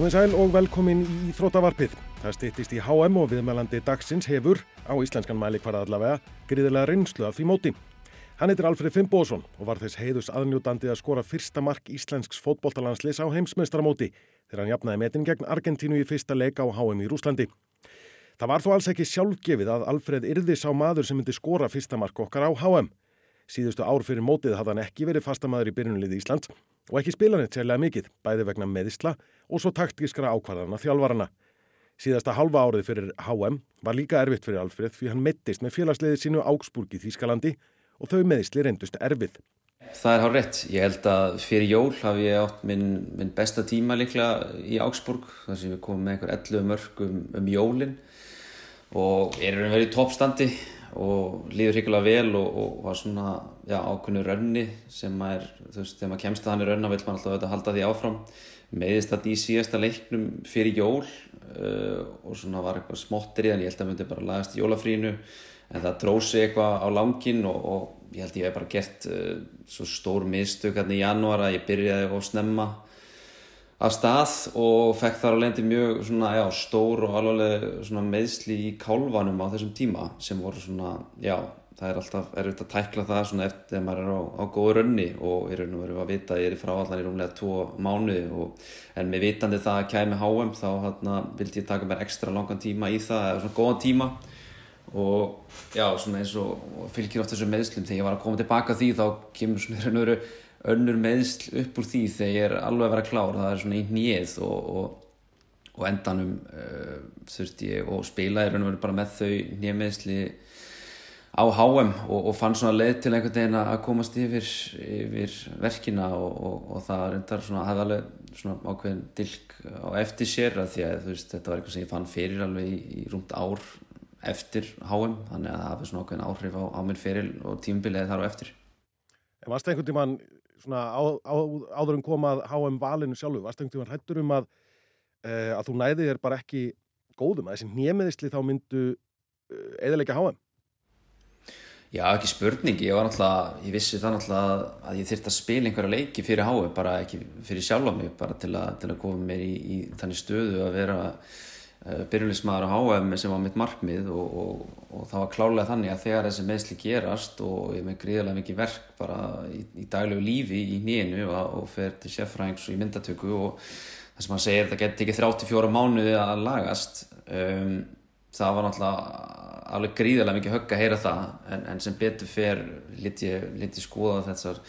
Komið sæl og velkomin í Þróttavarpið. Það stýttist í HM og viðmælandi dagsins hefur, á íslenskan mæli hvar allavega, gríðilega reynslu af því móti. Hann heitir Alfred Fimboðsson og var þess heiðus aðnjútandi að skora fyrsta mark íslensks fótbolltalanslis á heimsmeistaramóti þegar hann jafnaði metin gegn Argentínu í fyrsta leika á HM í Rúslandi. Það var þó alls ekki sjálfgefið að Alfred yrði sá maður sem myndi skora fyrsta mark okkar á HM. Síðustu ár fyrir mótið hafði hann ekki verið fastamæður í byrjunliði Íslands og ekki spilanett sérlega mikið, bæði vegna meðisla og svo taktískra ákvarðana þjálfarana. Síðasta halva árið fyrir HM var líka erfitt fyrir Alfred því hann mittist með félagsliðið sínu Ágsburg í Þýskalandi og þau meðisli reyndust erfið. Það er hár rétt. Ég held að fyrir jól hafi ég átt minn, minn besta tíma líklega í Ágsburg þar sem við komum með einhver 11 mörg um, um jólinn og erum verið í toppstandi og líður hrigalega vel og, og var svona já, ákveðinu raunni sem er, þú veist, þegar maður kemst að hann í raunna vil maður alltaf auðvitað halda því áfram. Meðist þetta í síðasta leiknum fyrir jól uh, og svona var eitthvað smottir í þann, ég held að myndi bara lagast í jólafrínu en það dróð sig eitthvað á langin og, og ég held að ég hef bara gert uh, svo stór mistök hérna í janúar að ég byrjaði að snemma af stað og fekk þar á lendi mjög svona, já, stór og alveg meðsli í kálvanum á þessum tíma sem voru svona, já, það er alltaf erfitt að tækla það svona eftir þegar maður er á, á góðu rönni og í raun og veru að vita að ég er frá allan í rúmlega tvo mánuði og, en með vitandi það að kæmi HM þá hérna, vildi ég taka mér ekstra langan tíma í það, eða svona góðan tíma. Og já, svona eins og fylgir oft þessu meðslum þegar ég var að koma tilbaka því þá kemur svona í raun og veru önnur meðsl upp úr því þegar ég er alveg að vera klár það er svona í nýið og, og, og endanum uh, þurfti ég og spilaði raun og veru bara með þau nýja meðsli á HM og, og fann svona leið til einhvern veginn að komast yfir, yfir verkina og það reyndar svona að hafa alveg svona ákveðin dilk á eftir sér að því að veist, þetta var eitthvað sem ég fann fyrir alveg í, í rúmt ár eftir HM þannig að það hafi svona ákveðin áhrif á, á minn fyrir og tímbilið þar á eftir En varst einhvern tíman svona á, á, áður en komað HM valinu sjálfu, varst einhvern tíman hættur um að uh, að þú næðið er bara ekki góðum, að þessi nýjemiðisli þá myndu eðalega HM? Já, ekki spurning, ég var náttúrulega, ég vissi það náttúrulega að ég þurfti að spila einhverja leiki fyrir HM, bara ekki fyrir sjálfa mig, bara til að, til að koma mér í, í þannig stöðu að vera uh, byrjulismæður á HM sem var mitt markmið og, og, og það var klálega þannig að þegar þessi meðsli gerast og ég með gríðarlega mikið verk bara í, í daglegu lífi í nýjenu og, fer til seffræðings og í myndatöku og það sem hann segir það geti ekki 34 mánuði að lagast. Um, það var náttúrulega alveg gríðarlega mikið högg að heyra það en, en sem betur fer liti ég, lit ég skoða þessar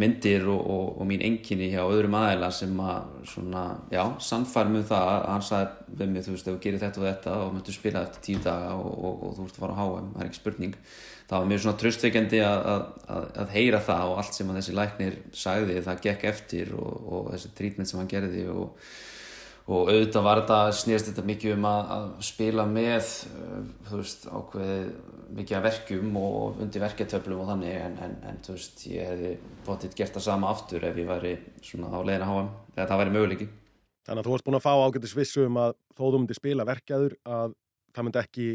myndir og, og, og mín enginni hjá öðrum aðeila sem að svona, já, sannfærum um það að hann sagði við mig, þú veist, ef þú gerir þetta og þetta og möttu spila eftir tíu daga og, og þú ert að fara á HM, það er ekki spurning. Það var mjög svona tröstveikandi að, að, að heyra það og allt sem að þessi læknir sagði það gekk eftir og þessi trítment sem hann gerði og og auðvitað var þetta, snýðist þetta mikið um að, að spila með þú veist, ákveðið mikið af verkum og undir verketöflum og þannig en, en, en þú veist, ég hefði bóttið gert það sama aftur ef ég væri svona á leiðin að háa, eða það væri möguleiki. Þannig að þú varst búin að fá ágættis vissu um að þó þú myndir spila verkjaður að það myndi ekki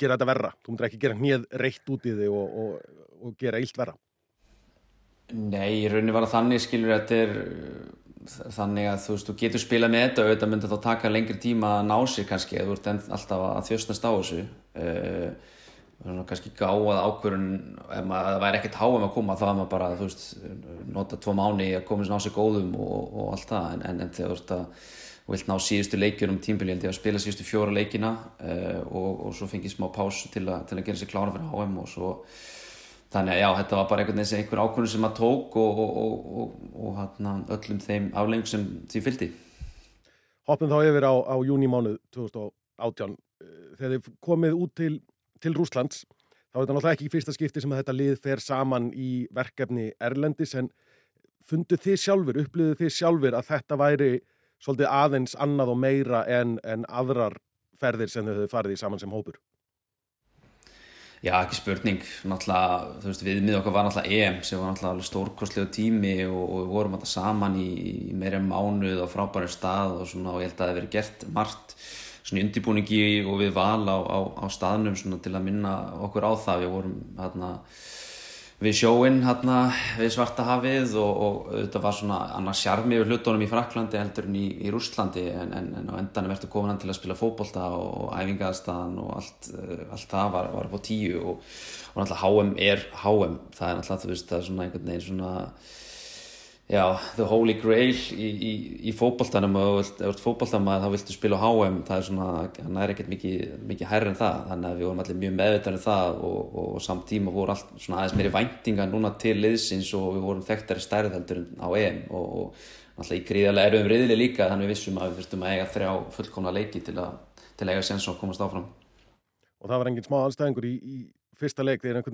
gera þetta verra, þú myndir ekki gera hnið reitt út í þig og, og, og gera illt verra. Nei, í rauninni var það þannig skilur að þetta er þannig að þú veist, þú getur spilað með þetta þetta myndir þá taka lengri tíma að ná sér kannski, þú ert alltaf að þjóstast á þessu. Uh, svona, kannski gáað ákvörun ef maður, væri ekkert háum að koma þá er maður bara, þú veist, nota tvo mánu að koma sér ná sér góðum og, og allt það. En, en, en þegar þú ert að vilt ná síðustu leikjur um tímbili, ég held ég að spila síðustu fjóra leikina uh, og, og svo fengið smá pás til, a, til að gera sér klára fyrir háum og svo þannig að já, þetta var bara einhvern veginn einhver ákvörðun sem maður tók og, og, og, og hérna, öllum þeim aflengum sem því fylgdi. Hoppum þá yfir á, á júnimánuð 2018 þegar þið komið út til, til Rúslands þá er þetta náttúrulega ekki fyrsta skipti sem þetta lið fer saman í verkefni Erlendis en fundu þið sjálfur, upplýðu þið sjálfur að þetta væri svolítið aðeins annað og meira en, en aðrar ferðir sem þau farið í saman sem hópur Já, ekki spurning, náttúrulega, þú veist, viðmið okkar var náttúrulega EM sem var náttúrulega stórkostlega tími og, og við vorum alltaf saman í, í meira mánuð á frábæri stað og svona og ég held að það hefði verið gert margt svona undirbúningi og við val á, á, á staðnum svona til að minna okkur á það, við vorum hérna við sjóinn hérna við Svarta hafið og, og þetta var svona annars sjarmi við hlutónum í Fraklandi heldur en í, í Rústlandi en, en, en á endanum ertu komin til að spila fókbólta og, æfingaðstæðan og allt, uh, allt það var, var á tíu og, og náttúrulega HM er HM það er náttúrulega þú veist það er svona einhvern veginn svona já, the holy grail í, í, í fókbaltanum og ef þú ert fókbaltamæð þá viltu spila á HM það er svona, það er ekkert mikið, mikið hærri en það, þannig að við vorum allir mjög meðvitað um það og, og, og samtíma voru allt svona aðeins meiri væntinga núna til liðsins og við vorum þekktari stærðheldur á EM. Og, og alltaf í gríðarlega erum riðileg líka þannig við vissum að við fyrstum að eiga þrjá fullkomna leiki til að, til að eiga sens og komast áfram. Og það var engin smá anstæðingur í, í fyrsta leik. Þegar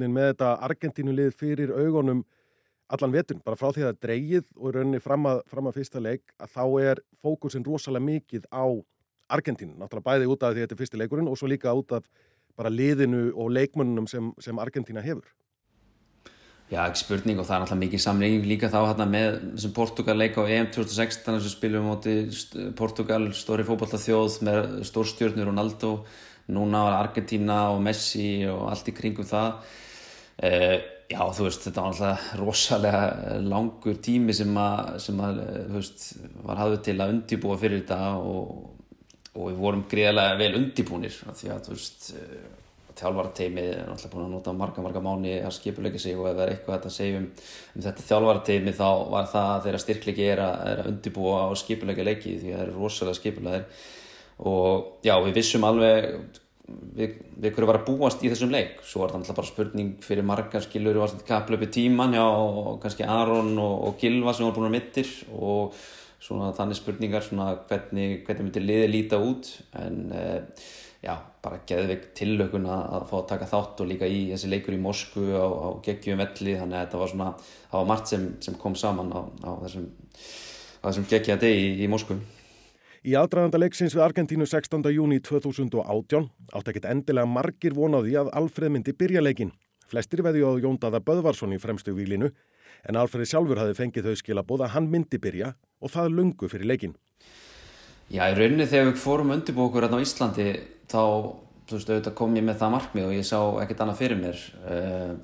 allan vetun, bara frá því að dreigið og rauninni fram að, fram að fyrsta leik að þá er fókusin rosalega mikið á Argentínu, náttúrulega bæði út af því að þetta er fyrsti leikurinn og svo líka út af bara liðinu og leikmönnum sem, sem Argentína hefur. Já, ekki spurning og það er náttúrulega mikið samlingin líka þá hérna með þessum Portugal leik á EM 2016 þess að spilum móti Portugal stóri fókbalta þjóð með stórstjórnir Ronaldo, núna var Argentína og Messi og allt í kringum það eh, Já, þú veist, þetta var alltaf rosalega langur tími sem að, sem að þú veist, var hafðið til að undibúa fyrir þetta og, og við vorum greiðlega vel undibúnir því að, þú veist, þjálfarateimið er alltaf búin að nota marga, marga mánu að skipuleika sig og ef það er eitthvað að segja um, um þetta þjálfarateimið þá var það þeirra styrklegi er að, er að undibúa og skipuleika leiki því að það eru rosalega skipulegir og já, við vissum alveg við, við hverju var að búast í þessum leik? Svo var það alltaf bara spurning fyrir margar skilur var þetta kaplöpi tíman já, og kannski Aron og, og Gilva sem voru búin að mittir og svona þannig spurningar svona hvernig, hvernig myndi liði líta út? En eh, já, bara geðveik tillökun að fá að taka þátt og líka í þessi leikur í Moskvu á, á geggjum velli. Þannig að þetta var svona, það var margt sem, sem kom saman á, á þessum, þessum geggja degi í, í Moskvu Í aðdraðanda leiksins við Argentínu 16. júni 2018 átt ekkit endilega margir vonaði að Alfred myndi byrja leikin. Flestir veði á Jóndaða Böðvarsson í fremstu výlinu en Alfred sjálfur hafi fengið þau skilabóð að hann myndi byrja og það lungu fyrir leikin. Já, í rauninni þegar við fórum undirbókur hérna á Íslandi þá þú veist, auðvitað kom ég með það markmið og ég sá ekkert annað fyrir mér.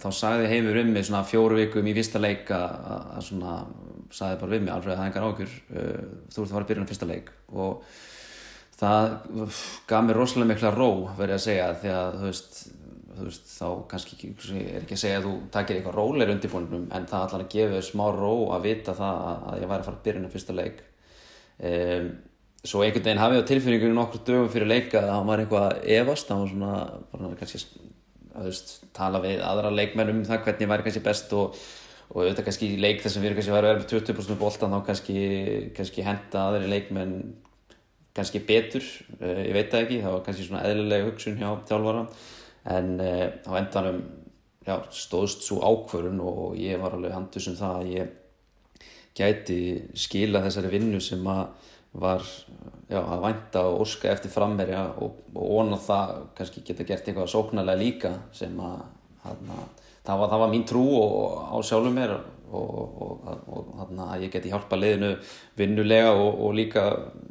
Þá sagði heimur um mig svona fjóru vikum í vista leik að svona sagði bara við mig alveg að það engar ágjur uh, þú ert að fara að byrja um fyrsta leik og það gaf mér rosalega mikla ró verið að segja því að þú veist, þú veist þá kannski er ekki að segja að þú takir eitthvað róleir undirbúinum en það allar að gefa smá ró að vita það að ég væri að fara að byrja um fyrsta leik um, svo einhvern veginn hafið á tilfinningunum nokkur dögum fyrir leika að hann var eitthvað evast hann var svona, bara kannski að veist, tala við aðra leikmenn um það hvernig væri kannski best og og auðvitað kannski í leik þess að við erum kannski vera með 20% bóltan þá kannski, kannski henda aðri leikmenn kannski betur, uh, ég veit það ekki það var kannski svona eðlilega hugsun hjá þjálfvara en uh, á endanum já, stóðst svo ákvörun og ég var alveg handus um það að ég gæti skila þessari vinnu sem að var já, að vænta og orska eftir frammerja og, og óna það kannski geta gert eitthvað sóknarlega líka sem að, að það var, það var mín trú og, á sjálfum mér og, og þarna að ég geti hjálpa leiðinu vinnulega og líka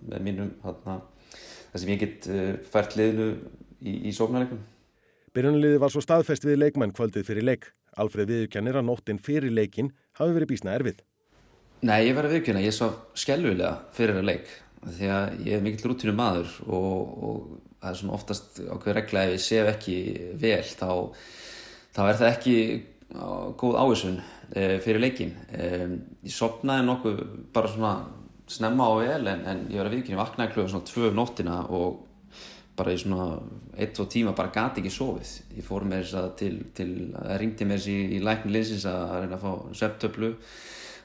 með mínum það sem ég get uh, fært leiðinu í, í sóknarleikum. Byrjunliði var svo staðfest við leikmann kvöldið fyrir leik. Alfred viðkjannir að nóttin fyrir leikin hafi verið bísna erfið. Nei, ég var að viðkjanna. Ég svo skellulega fyrir að leik. Því að ég er mikill rútinu maður og, og það er svona oftast ákveð regla ef ég sef ekki vel þá þá er það ekki góð áhersun e, fyrir leikin e, ég sopnaði nokkuð bara svona snemma á vel en, en ég var að viðkynna vaknaði klúið svona tvö um nóttina og bara í svona eitt, tvo tíma bara gati ekki sofið. Ég fór með þess að til, til að ringti með þess í, í lækni linsins að reyna að fá septöflu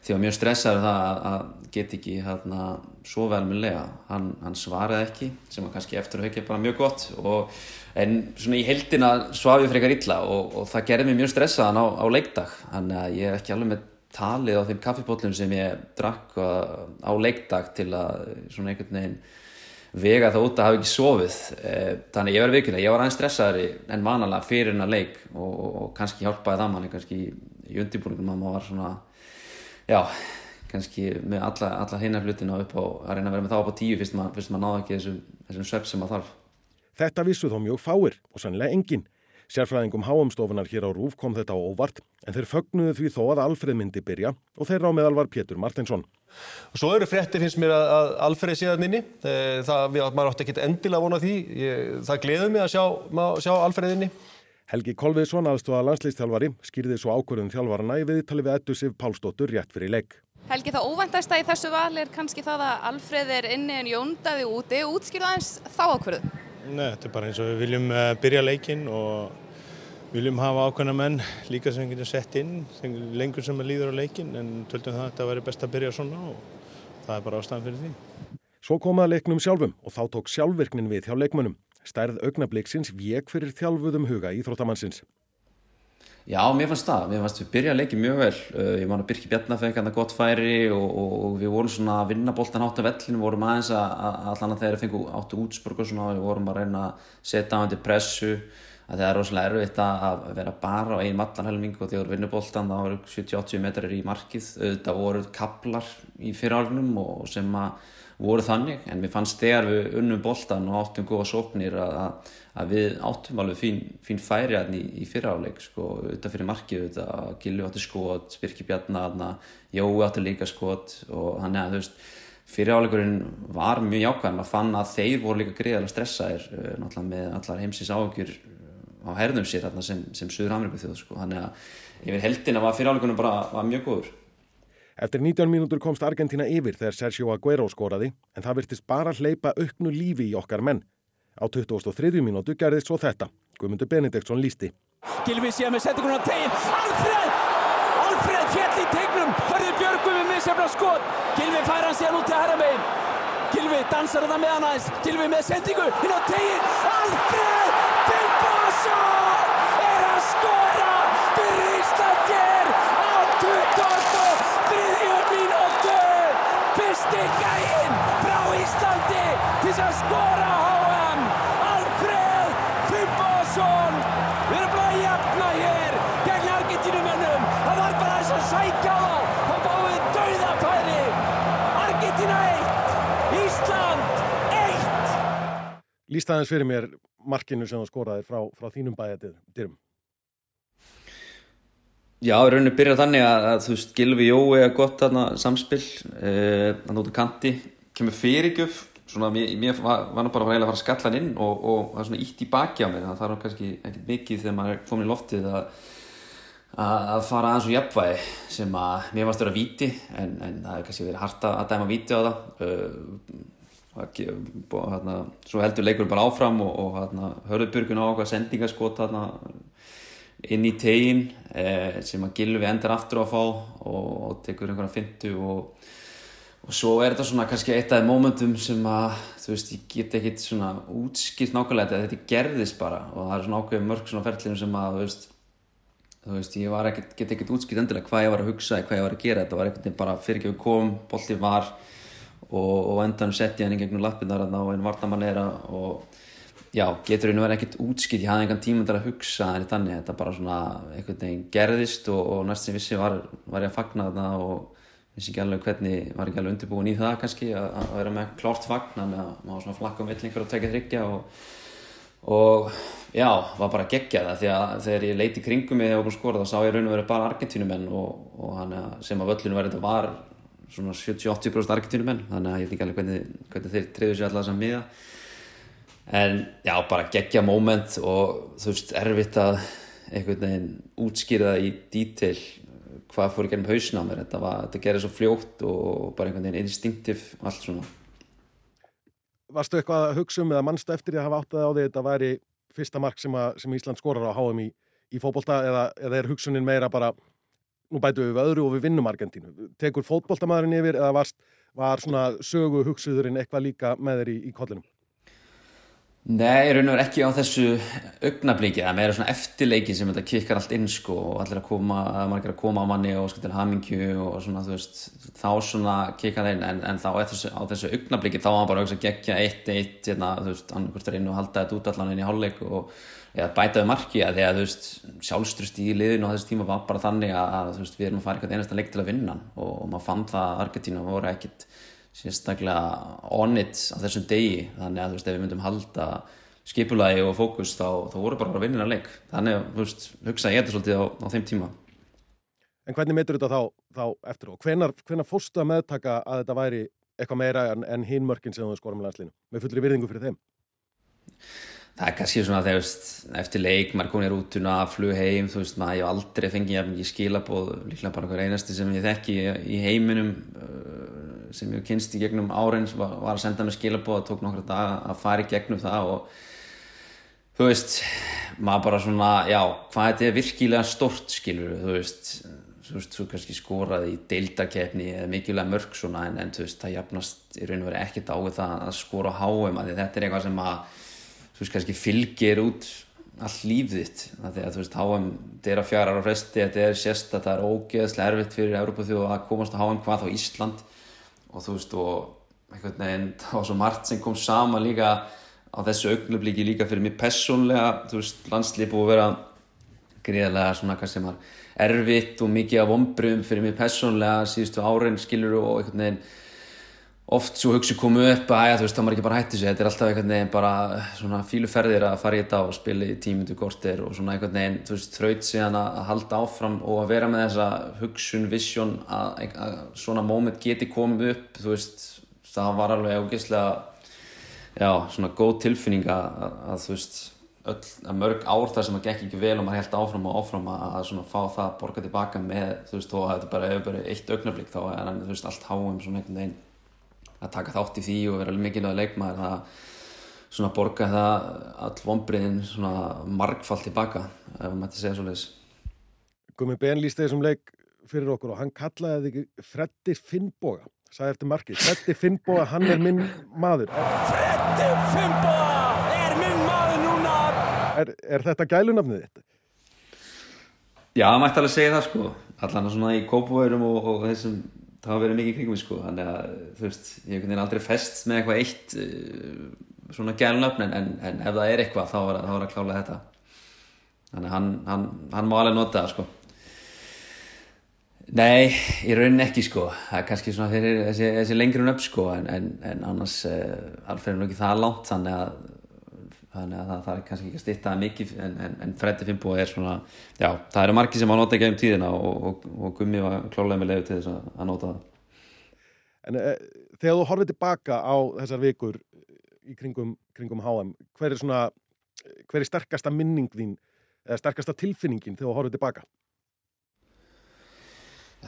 því að mjög stressaður það að get ekki hérna svo velmjölega hann, hann svaraði ekki sem var kannski eftir að höfja bara mjög gott. Og en svona í heldina svaf ég frekar illa og, og það gerði mér mjög stressaðan á, á leikdag. Þannig að ég er ekki alveg með talið á þeim kaffipótlum sem ég drakk á leikdag til að svona einhvern veginn vega það út að hafa ekki sofið. Eh, þannig ég verði vikuna, ég var aðeins stressaðari en vanalega fyrir hennar leik og, og, kannski hjálpaði það manni kannski í undirbúningum að maður var svona já, kannski með alla, alla hinnar hlutina upp á að reyna að vera með það upp á tíu fyrst maður náða ekki þessum, þessum svepp sem maður þarf Þetta vissu þó mjög fáir og sannlega engin. Sérfræðingum háumstofunar hér á Rúf kom þetta á óvart en þeir fögnuðu því þó að Alfred myndi byrja og þeirra á meðal var Pétur Martinsson. Og svo eru fréttir finnst mér að Alfred séðan inni. Það, við, maður átti ekki endilega vona því. Ég, það gleður mig að sjá, sjá Alfred inni. Helgi Kolviðsson, aðstóða landslýstjálfari, skýrði svo ákvörðum þjálfarana í viðtali við Eddu Sif Pálsdóttur rétt fyrir leik. Helgi, það óvæntasta í þessu val er kannski það að Alfred er inni en Jóndaði úti. Útskýrðaðins þá ákvörðu? Nei, þetta er bara eins og við viljum uh, byrja leikin og viljum hafa ákveðna menn líka sem við getum sett inn lengur sem við líður á leikin en töldum það að þetta væri best að byrja svona og það er bara ástæðan fyrir því. Svo komaða leiknum sjálfum og þá tók sjálfvirknin við hjá leikmönnum. Stærð augnabliksins vek fyrir þjálfuðum huga í þróttamannsins. Já, mér fannst það. Mér fannst við byrja að leiki mjög vel. Ég man að Birki Bjarnar fekk hann að gott færi og, og, og við vorum svona að vinna bóltan átt af vellinu, vorum aðeins að, að allan að þeirra fengu áttu útspörg og svona og við vorum að reyna að setja á til pressu að það er rosalega erfitt að vera bara á einn mallanhelming og því að við vinnum bóltan þá voru 70-80 metrar í markið. Það voru kaplar í fyrirálunum og sem að voru þannig en mér fannst þegar við unnum bóltan og áttum góða sóknir að, að við áttum alveg fín, fín færi í, í fyriráleik sko, auðvitað fyrir markið auðvitað, Gilvi átti skot, Spirki Bjarnar Jói átti líka skot og hann er að þú veist fyriráleikurinn var mjög jákvæm að fann að þeir voru líka greiðalega stressaðir eh, náttúrulega með allar heimsins áhugjur á herðum sér sem, sem Suður Ameríku þjóð sko. þannig að yfir heldina var fyriráleikurinn bara var mjög góður Eftir 19 mínútur komst Argentina yfir þegar Sergio Aguero skoraði en það virtist bara hleypa auknu lífi í okkar menn. Á 2003. mínútu gerðist svo þetta. Guðmundur Benediktsson lísti. Gilvi sé með settinguna tegin. Alfred! Alfred fjall í tegnum. Hörður Björgum við misjafna skot. Gilvi fær hann sér út til herra megin. Gilvi dansar það með hann aðeins. Gilvi með sendingu. Hinn á tegin. Alfred! Tilbásson! Er Til að skora HM. Alfred Finnbóðsson. Við erum bara að jafna hér gegn Argentínumennum. Það var bara þess að sækja á þá. Báum við dauðafæri. Argentína 1, Ísland 1. Lýstaðins fyrir mér markinu sem þú skoraði frá, frá þínum bæðadyrum. Já, rauninni byrjar þannig að, að þú veist, Gilvi Jói er gott þarna samspill, eh, hann út á kanti, kemur fyrirgjöf, svona mér, mér var, var nú bara að fara að skalla hann inn og, og það er svona ítt í baki á mig, það þarf kannski ekkert mikið þegar maður er komin í loftið að, að, fara aðeins úr jafnvægi sem að mér varst að vera víti en, en það hefur kannski verið harta að dæma víti á það. Uh, hérna, svo heldur leikurinn bara áfram og, og hérna, hörðuburgun á okkar sendingaskot hérna, inn í tegin eh, sem að Gilvi endur aftur á að fá og, og tekur einhverja fintu og, og svo er þetta svona kannski eitt af þeim mómentum sem að þú veist ég get ekkit svona útskilt nákvæmlega þetta þetta gerðist bara. Og það er svona ákveð mörg svona ferðlinu sem að þú veist, þú veist ég var ekkit, get ekkit útskilt endilega hvað ég var að hugsa hvað ég var að gera. Þetta var ekkert bara fyrir ekki við kom bolti var og, og endan sett ég henni gegnum lappinnar og einn vartamann er að og já, getur einu verið ekkert útskilt ég hafði engan tíma til að hugsa en þannig. Þetta bara svona gerðist og, og næst sem vissi var, var að vissi ekki alveg hvernig var ekki alveg undirbúin í það kannski að, að vera með klárt fagna með að maður svona flakka um villingur og tekja þryggja og, og já, var bara geggjað það því að þegar ég leiti kringum mig og skora þá sá ég raun og verið bara argentínumenn og, og hann sem að völlinu verið þetta var svona 70-80% argentínumenn þannig að ég veit ekki alveg hvernig, hvernig þeir treyðu sér alltaf að miða. En já, bara geggja moment og þú veist, erfitt að einhvern veginn útskýra það í dítil hvað fór í gennum hausna á mér. Þetta, þetta gerir svo fljótt og bara einhvern veginn instinktiv allt svona. Varstu eitthvað að hugsa um eða mannstu eftir því að hafa áttið á því þetta væri fyrsta mark sem, að, sem Ísland skorar á HM í, í fótbolta eða, eða er hugsunin meira bara nú bætu við öðru og við vinnum Argentínu. Tekur fótboltamæðurinn yfir eða varst, var svona sögu hugsuðurinn eitthvað líka með þér í, í kollinum Nei, raun og verið ekki á þessu augnablíki, það meira svona eftirleiki sem þetta kikkar allt inn sko og allir að koma, margir að koma á manni og sko til hamingju og svona þú veist, þá svona kikkar inn en, en þá þessu, á þessu augnablíki þá var hann bara að gegja eitt, eitt, hérna, þú veist, hann hvort er inn og halda þetta út allan inn í hálfleik og eða bætaði marki að því að þú veist, sjálfstrust í liðinu á þessu tíma var bara þannig að, þú veist, við erum að fara eitthvað einasta leik til að vinna og, og maður fann það að Argentína voru ekkit sérstaklega on it á þessum degi. Þannig að þú veist ef við myndum halda skipulagi og fókus þá, þá voru bara að vinna að leik. Þannig að, þú veist, hugsa ég þetta svolítið á, á þeim tíma. En hvernig meitur þetta þá, þá eftir og hvenar, hvenar fórstu að meðtaka að þetta væri eitthvað meira en, en hinn mörkin sem þú skorum með landslinu með fullri virðingu fyrir þeim? Það er kannski svona þegar eftir leik, maður komið í rútuna, flug heim, þú veist, maður, ég hef aldrei fengið jafn mikið skilabóð, líklega bara hver einasti sem ég þekki í heiminum sem ég kynst í gegnum áreins var, var að senda mig skilabóð, það tók nokkra dag að fara í gegnum það og þú veist, maður bara svona, já, hvað þetta er virkilega stort, skilur, þú veist, þú veist, þú kannski skoraði í deildakefni eða mikilvæg mörg svona en, en þú veist, það jafnast í raun og verið ekkert á það að skora á háum að þetta er eitthvað sem að þú veist, kannski fylgir út all líf þitt því að þú veist, háum, þetta er að fjara ára fresti þetta er sérst að það er ógeðslega erfitt fyrir Európa þjóð að komast á háum hvað þá Ísland og þú veist, og einhvern veginn, það var svo margt sem kom sama líka á þessu augnublíki líka fyrir mig personlega, þú veist, landslið búið að vera gríðarlega svona hvað sem var erfitt og mikið af ombröðum fyrir mig personlega síðustu árein skilur og einhvern veginn oft svo hugsi komu upp að ja, þú veist þá maður ekki bara hætti sig þetta er alltaf einhvern veginn bara svona fíluferðir að fara í þetta og spila í tímundu kortir og svona einhvern veginn þú veist þraut síðan að halda áfram og að vera með þessa hugsun, vision að, að svona móment geti komið upp þú veist það var alveg ógeðslega já svona góð tilfinning að, að þú veist öll, að mörg ár þar sem að gekk ekki vel og maður held áfram og áfram að, að svona fá það að borga tilbaka með þú veist og þetta bara bara eitt augnablík þá er hann þú veist að taka þátt í því og vera mikilvæg leikmaður það svona borga það all vonbriðin svona margfald tilbaka ef maður ætti að segja svo leiðis Gumi Ben líst þessum leik fyrir okkur og hann kallaði þig Freddi Finnboga. Sagði eftir markið, Freddi Finnboga hann er minn maður. Freddi Finnboga er minn maður núna. Er, er þetta gælunafnið þitt? Já, maður ætti alveg að segja það sko. Allan svona í kópavörum og, og þessum það hafa verið mikið kringum sko. Þannig að þú veist, ég hef aldrei fest með eitthvað eitt uh, svona gælunafn en, en, ef það er eitthvað þá er það klálega þetta. Þannig að hann, hann, hann má alveg nota það sko. Nei, í rauninni ekki sko. Það er kannski svona fyrir þessi, þessi lengri upp sko en, en, en annars uh, alveg er nú ekki það langt þannig að þannig að það, það er kannski ekki að stitta mikið en, en, en Freddi Fimbo er svona já, það eru margi sem að nota ekki um tíðina og, og, og Gummi var klálega með leiðu til þess að, að nota það En e, þegar þú horfið tilbaka á þessar vikur í kringum, kringum HM, hver er svona hver er sterkasta minning þín eða sterkasta tilfinningin þegar þú horfið tilbaka?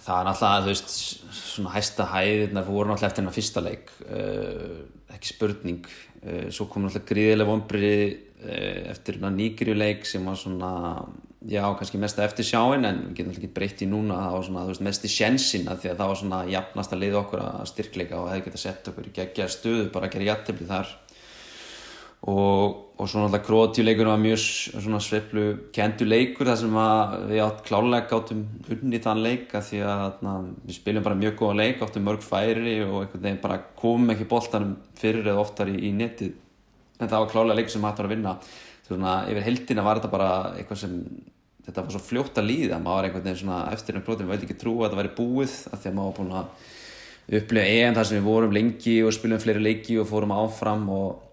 Það er náttúrulega, þú veist, svona hæsta hæðirnar voru náttúrulega eftir hennar fyrsta leik, uh, ekki spurning, uh, svo kom náttúrulega gríðilega vonbriði uh, eftir hennar nýgriðuleik sem var svona, já, kannski mest eftir sjáinn en við getum náttúrulega ekki breytt í núna, það var svona, þú veist, mest í sjensin að því að það var svona jafnast að liða okkur að styrkleika og hefði getað sett okkur í geggja stöðu, bara að gera jættefli þar og, og svo náttúrulega Kroatíuleikur var mjög svona sveplu kentu leikur þar sem við átt klálega gáttum unni þann leik að því að na, við spiljum bara mjög góða leik áttum mörg færi og einhvern veginn bara komum ekki boltanum fyrir eða oftar í, í netið. En það var klálega leik sem hægt var að vinna. Svona yfir heldina var þetta bara eitthvað sem þetta var svo fljótt að líða. Maður var einhvern veginn svona eftir en Kroatíum veit ekki trú að þetta væri búið að því að maður var búin að upplifa EM þar sem við vorum lengi og spiljum fleiri leiki og fórum áfram og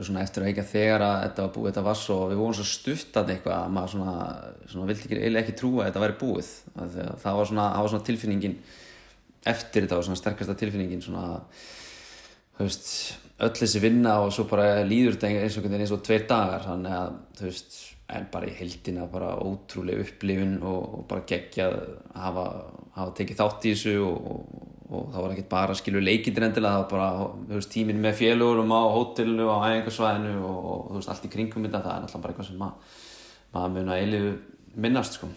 svona eftir að að þegar að þetta var búið, þetta var svo, við vorum svo stuttan eitthvað að maður svona, svona vildi ekki, ekki trúa að þetta væri búið. Það var svona, það var svona tilfinningin eftir þetta var svona sterkasta tilfinningin svona, þú veist öll þessi vinna og svo bara líður þetta eins og, eins og tveir dagar. Þannig að, þú veist, en bara í heldina bara ótrúlega upplifun og, og bara geggja að hafa, hafa tekið þátt í þessu og, og það var ekkert bara skilur leikindir endilega það var bara, þú veist, tímin með félugurum á hótelinu og á æfingarsvæðinu og, og þú veist, allt í kringum þetta, það er náttúrulega bara eitthvað sem maður mað mun að eilifu minnast, sko.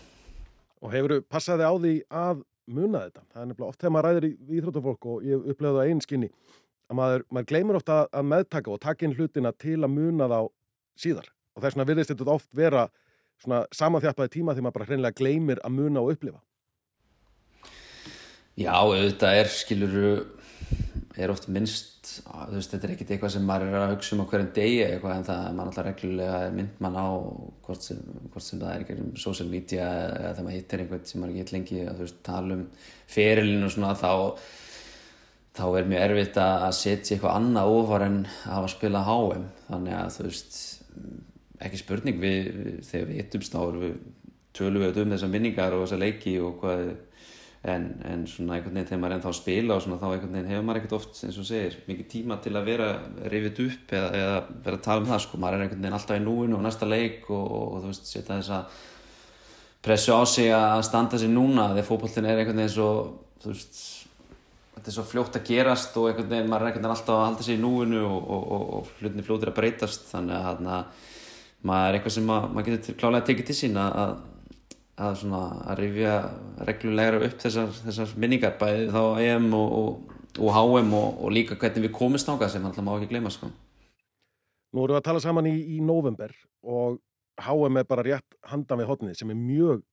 Og hefur þú passaði á því að muna þetta? Það er nefnilega oft þegar maður ræðir í, í Íþróttafólk og ég upplegaði það einn skinni að maður, maður gleymur ofta að meðtaka og taka inn hlutina til að muna þá síðar og þess vegna virðist þetta oft vera svona samanþjapaði tíma þegar maður bara hreinlega gleymir að muna og upplifa. Já, auðvitað er, skiluru, er oft minnst, veist, þetta er ekkert eitthvað sem maður er að hugsa um á hverjum degi eitthvað en það er maður alltaf reglulega mynd mann á hvort sem, hvort sem það er eitthvað um social media eða þegar maður hittir einhvern sem maður ekki hitt lengi að þú veist, tala um ferilinn og svona þá þá er mjög erfitt að setja eitthvað annað ofar en að hafa spilað HM þannig að þú veist ekki spurning við, þegar við hittumst þá erum við tölum við um þessar minningar og þessar leiki og hvað en, en svona einhvern veginn þegar maður er ennþá að spila og svona þá einhvern veginn hefur maður ekkert oft eins og segir mikið tíma til að vera rifið upp eða, eða vera að tala um það sko. Maður er einhvern veginn alltaf í núinu og næsta leik og, og, og þú veist setja þess að pressu á sig að standa sig núna þegar fókbóltin er einhvern veginn svo þú veist þetta er svo fljótt að gerast og einhvern veginn maður er einhvern veginn alltaf að halda sig í núinu og, og hlutinni fljóttir að breytast. Þannig að hana, maður er eitthvað sem maður, maður getur klálega tekið til sín að að, svona, að rifja reglulegra upp þessar, þessar minningar bæði þá EM og, og, og HM og, og líka hvernig við komist ákvað sem alltaf má ekki gleyma sko. Nú erum við að tala saman í, í november og HM er bara rétt handan við hotnið sem er mjög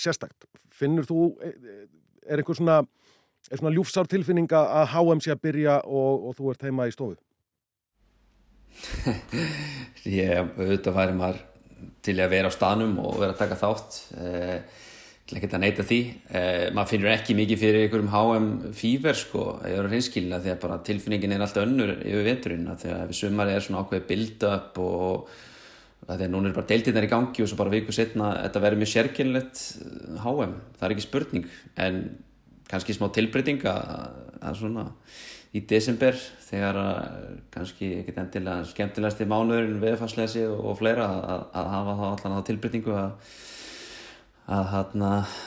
sérstakt. Finnur þú, er einhver svona, er svona ljúfsár tilfinninga að HM sé að byrja og þú ert heima í stofu? Ég, auðvitað væri maður til að vera á stanum og vera að taka þátt eh, til að geta neyta því. Eh, maður finnur ekki mikið fyrir einhverjum HM fýver sko, ég er á hreinskilina því að bara tilfinningin er alltaf önnur yfir veturinn að því að við sumari er svona ákveði build-up og að því að núna er bara deildirnar í gangi og svo bara viku setna þetta verður mjög sérkynlegt HM, eh, það er ekki spurning en kannski smá tilbreyting að svona í desember þegar kannski ekkert endilega skemmtilegast í mánuðurinn veðfarsleisi og, og fleira að, að hafa þá allan á tilbyrtingu að, að,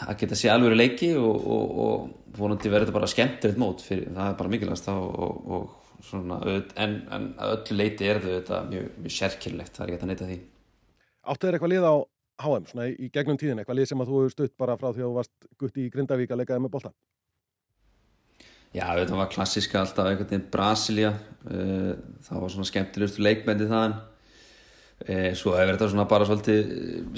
að geta sér alveg leiki og, og, og vonandi verður þetta bara skemmtilegt mót fyrir, það er bara mikilvægast en, en öllu leiti er þetta mjög, mjög sérkynlegt, það er ekki að neyta því Áttu þér eitthvað lið á HM svona í gegnum tíðin, eitthvað lið sem að þú hefur stutt bara frá því að þú varst gutt í Grindavík að leikaði með bolta? Já, þetta var klassiska alltaf einhvern veginn Brasilia uh, það var svona skemmtilegustu leikmendi þaðan. Uh, svo hefur þetta svona bara svolítið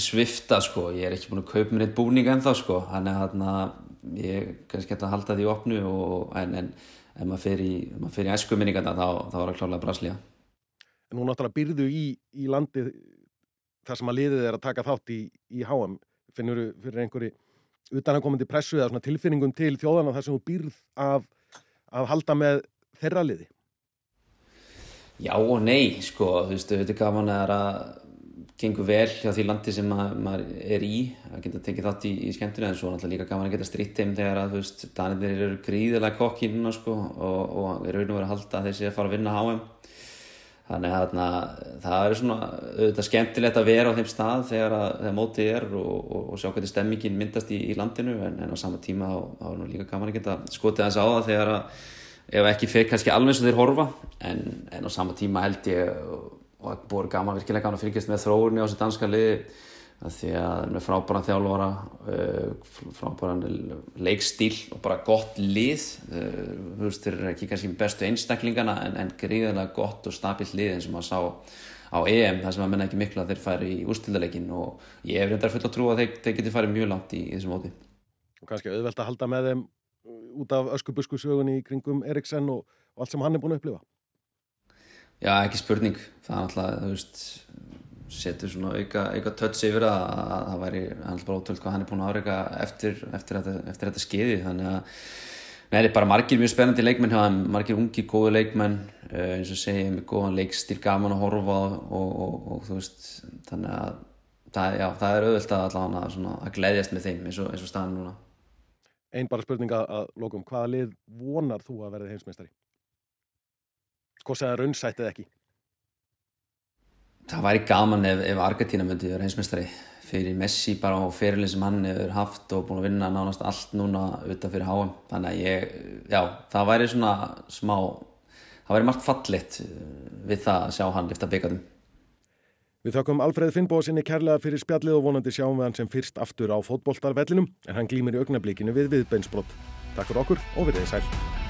svifta sko, ég er ekki búin að kaupa mér eitt búning ennþá sko, hann er hann að ég kannski geta að halda því opnu og, en, en ef maður fer í, í æskuminningarna þá, þá er það klálega Brasilia En nú náttúrulega byrðu í, í landi þar sem að liðið er að taka þátt í, í HM, finnur fyrir einhverju utanakomandi pressu eða tilfinningum til þjóðana þar sem þú byrð af að halda með þeirra liði? Já og nei, sko, þú veist, þetta er gaman að gengur vel hjá því landi sem maður er í, að geta tekið þátt í, í skemmtunni, en svo náttúrulega líka gaman að geta stritt heim þegar að, þú veist, danir eru gríðilega kokki núna, sko, og, og eru verið að halda þessi að fara að vinna HM. Þannig að það er svona auðvitað skemmtilegt að vera á þeim stað þegar, að, þegar mótið er og, og, og sjá hvernig stemmingin myndast í, í landinu en, en á sama tíma þá er nú líka gaman að geta skotið þess á það þegar að ef ekki fyrir kannski alveg eins og þeir horfa en, en á sama tíma held ég og það búið gaman, virkilega gaman að fylgjast með þróurni á þessu danska liði að því að með frábæran þjálfvara uh, frábæran leikstíl og bara gott lið. Uh, þú veist, þeir eru ekki kannski bestu einstaklingana en, en gríðarlega gott og stabilt lið eins og maður sá á EM þar sem maður menna ekki miklu að þeir færi í úrstildarleikin og ég hef reyndar fullt að trúa að þeir, þeir geti farið mjög langt í, í þessum móti. Og kannski auðvelt að halda með þeim út af öskubuskusögunni í kringum Eriksen og, og allt sem hann er búin að upplifa. Já, ekki spurning. Það er alltaf, þú veist setur svona auka, auka tötts yfir að það væri alltaf bara ótrúld hvað hann er búin að áreika eftir, eftir, eftir, eftir þetta skeiði þannig að það er bara margir mjög spennandi leikmenn margir ungi góði leikmenn uh, eins og segja með góðan leikstil gaman að horfa og, og, og, og þú veist þannig að það, já, það er auðvilt að allavega að gleyðjast með þeim eins og staðan núna Einn bara spurninga að lokum, hvaða lið vonar þú að verði heimsmeistari? Hvað segða raunsætt eða ekki? Það væri gaman ef, ef Argentina myndi vera heimsmeistari fyrir Messi bara á fyrirlin sem hann hefur haft og búin að vinna nánast allt núna utan fyrir HM. Þannig að ég, já, það væri svona smá, það væri margt fallitt við það að sjá hann lifta byggjaðum. Við þakkum Alfreð Finnbóðsynni kærlega fyrir spjallið og vonandi sjáum við hann sem fyrst aftur á fótboltarvellinum en hann glýmir í augnablíkinu við viðbeinsbrott. Takk fyrir okkur og verðið sæl.